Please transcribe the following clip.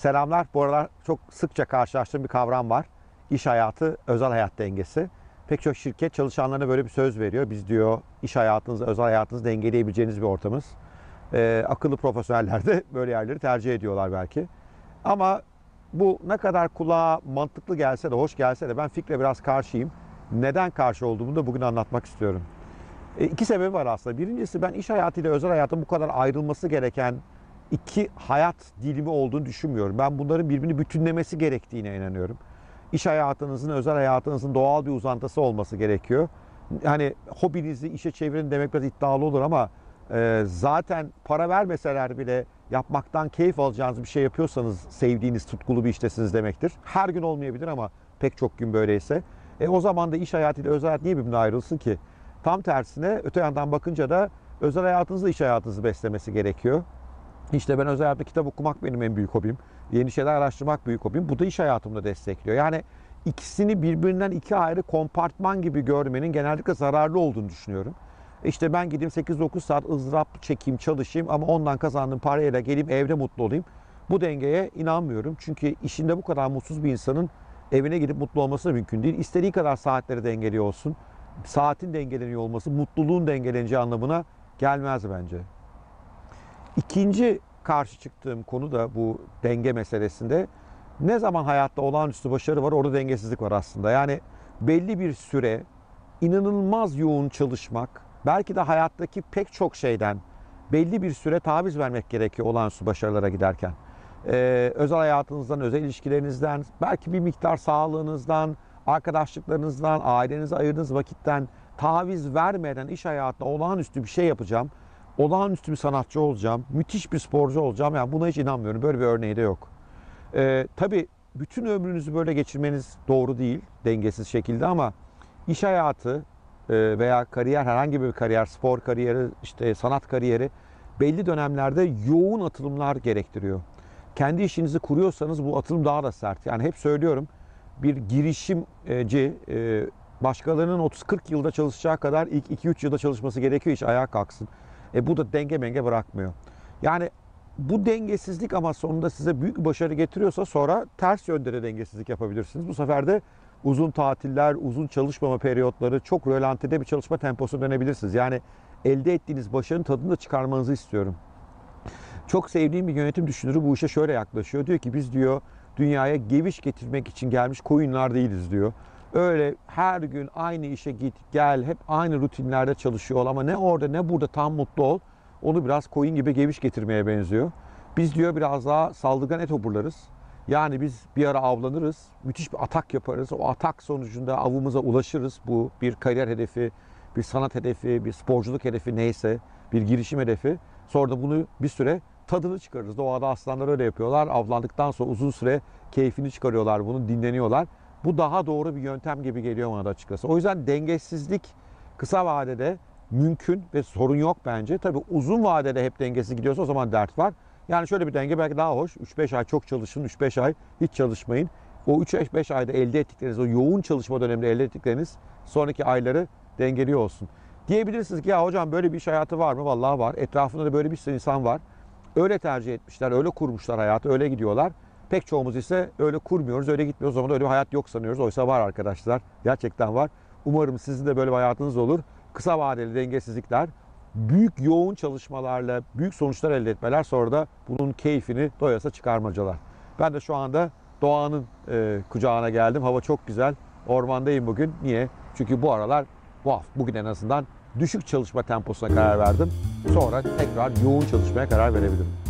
Selamlar. Bu aralar çok sıkça karşılaştığım bir kavram var. İş hayatı, özel hayat dengesi. Pek çok şirket çalışanlarına böyle bir söz veriyor. Biz diyor iş hayatınızı, özel hayatınızı dengeleyebileceğiniz bir ortamız. Ee, akıllı profesyoneller de böyle yerleri tercih ediyorlar belki. Ama bu ne kadar kulağa mantıklı gelse de, hoş gelse de ben fikre biraz karşıyım. Neden karşı olduğumu da bugün anlatmak istiyorum. E, iki sebebi var aslında. Birincisi ben iş hayatıyla özel hayatın bu kadar ayrılması gereken iki hayat dilimi olduğunu düşünmüyorum. Ben bunların birbirini bütünlemesi gerektiğine inanıyorum. İş hayatınızın, özel hayatınızın doğal bir uzantısı olması gerekiyor. Hani hobinizi işe çevirin demek biraz iddialı olur ama e, zaten para vermeseler bile yapmaktan keyif alacağınız bir şey yapıyorsanız sevdiğiniz, tutkulu bir iştesiniz demektir. Her gün olmayabilir ama pek çok gün böyleyse. E, o zaman da iş hayatıyla özel hayat niye birbirine ayrılsın ki? Tam tersine öte yandan bakınca da özel hayatınızla iş hayatınızı beslemesi gerekiyor. İşte ben özel hayatta kitap okumak benim en büyük hobim. Yeni şeyler araştırmak büyük hobim. Bu da iş hayatımda destekliyor. Yani ikisini birbirinden iki ayrı kompartman gibi görmenin genellikle zararlı olduğunu düşünüyorum. İşte ben gideyim 8-9 saat ızdırap çekeyim, çalışayım ama ondan kazandığım parayla geleyim evde mutlu olayım. Bu dengeye inanmıyorum. Çünkü işinde bu kadar mutsuz bir insanın evine gidip mutlu olması da mümkün değil. İstediği kadar saatleri dengeli olsun. Saatin dengeleniyor olması mutluluğun dengeleneceği anlamına gelmez bence. İkinci karşı çıktığım konu da bu denge meselesinde ne zaman hayatta olağanüstü başarı var orada dengesizlik var aslında. Yani belli bir süre inanılmaz yoğun çalışmak belki de hayattaki pek çok şeyden belli bir süre taviz vermek gerekiyor olağanüstü başarılara giderken. Ee, özel hayatınızdan, özel ilişkilerinizden, belki bir miktar sağlığınızdan, arkadaşlıklarınızdan, ailenize ayırdığınız vakitten taviz vermeden iş hayatında olağanüstü bir şey yapacağım olağanüstü bir sanatçı olacağım, müthiş bir sporcu olacağım. Yani buna hiç inanmıyorum. Böyle bir örneği de yok. Ee, tabii bütün ömrünüzü böyle geçirmeniz doğru değil, dengesiz şekilde ama iş hayatı e, veya kariyer, herhangi bir kariyer, spor kariyeri, işte sanat kariyeri belli dönemlerde yoğun atılımlar gerektiriyor. Kendi işinizi kuruyorsanız bu atılım daha da sert. Yani hep söylüyorum bir girişimci e, başkalarının 30-40 yılda çalışacağı kadar ilk 2-3 yılda çalışması gerekiyor iş ayağa kalksın. E bu da denge menge bırakmıyor. Yani bu dengesizlik ama sonunda size büyük bir başarı getiriyorsa sonra ters yönde de dengesizlik yapabilirsiniz. Bu sefer de uzun tatiller, uzun çalışmama periyotları, çok rölantide bir çalışma temposu dönebilirsiniz. Yani elde ettiğiniz başarının tadını da çıkarmanızı istiyorum. Çok sevdiğim bir yönetim düşünürü bu işe şöyle yaklaşıyor. Diyor ki biz diyor dünyaya geviş getirmek için gelmiş koyunlar değiliz diyor. Öyle her gün aynı işe git gel hep aynı rutinlerde çalışıyor ol ama ne orada ne burada tam mutlu ol. Onu biraz koyun gibi geviş getirmeye benziyor. Biz diyor biraz daha saldırgan et oburlarız. Yani biz bir ara avlanırız, müthiş bir atak yaparız. O atak sonucunda avımıza ulaşırız. Bu bir kariyer hedefi, bir sanat hedefi, bir sporculuk hedefi neyse, bir girişim hedefi. Sonra da bunu bir süre tadını çıkarırız. Doğada aslanlar öyle yapıyorlar. Avlandıktan sonra uzun süre keyfini çıkarıyorlar bunu, dinleniyorlar. Bu daha doğru bir yöntem gibi geliyor bana da açıkçası. O yüzden dengesizlik kısa vadede mümkün ve sorun yok bence. Tabii uzun vadede hep dengesiz gidiyorsa o zaman dert var. Yani şöyle bir denge belki daha hoş. 3-5 ay çok çalışın, 3-5 ay hiç çalışmayın. O 3-5 ayda elde ettikleriniz, o yoğun çalışma döneminde elde ettikleriniz sonraki ayları dengeliyor olsun. Diyebilirsiniz ki ya hocam böyle bir iş hayatı var mı? Vallahi var. Etrafında da böyle bir sürü insan var. Öyle tercih etmişler, öyle kurmuşlar hayatı, öyle gidiyorlar. Pek çoğumuz ise öyle kurmuyoruz, öyle gitmiyoruz. O zaman öyle bir hayat yok sanıyoruz. Oysa var arkadaşlar. Gerçekten var. Umarım sizin de böyle bir hayatınız olur. Kısa vadeli dengesizlikler, büyük yoğun çalışmalarla büyük sonuçlar elde etmeler sonra da bunun keyfini doyasa çıkarmacalar. Ben de şu anda doğanın e, kucağına geldim. Hava çok güzel. Ormandayım bugün. Niye? Çünkü bu aralar bu hafta, bugün en azından düşük çalışma temposuna karar verdim. Sonra tekrar yoğun çalışmaya karar verebilirim.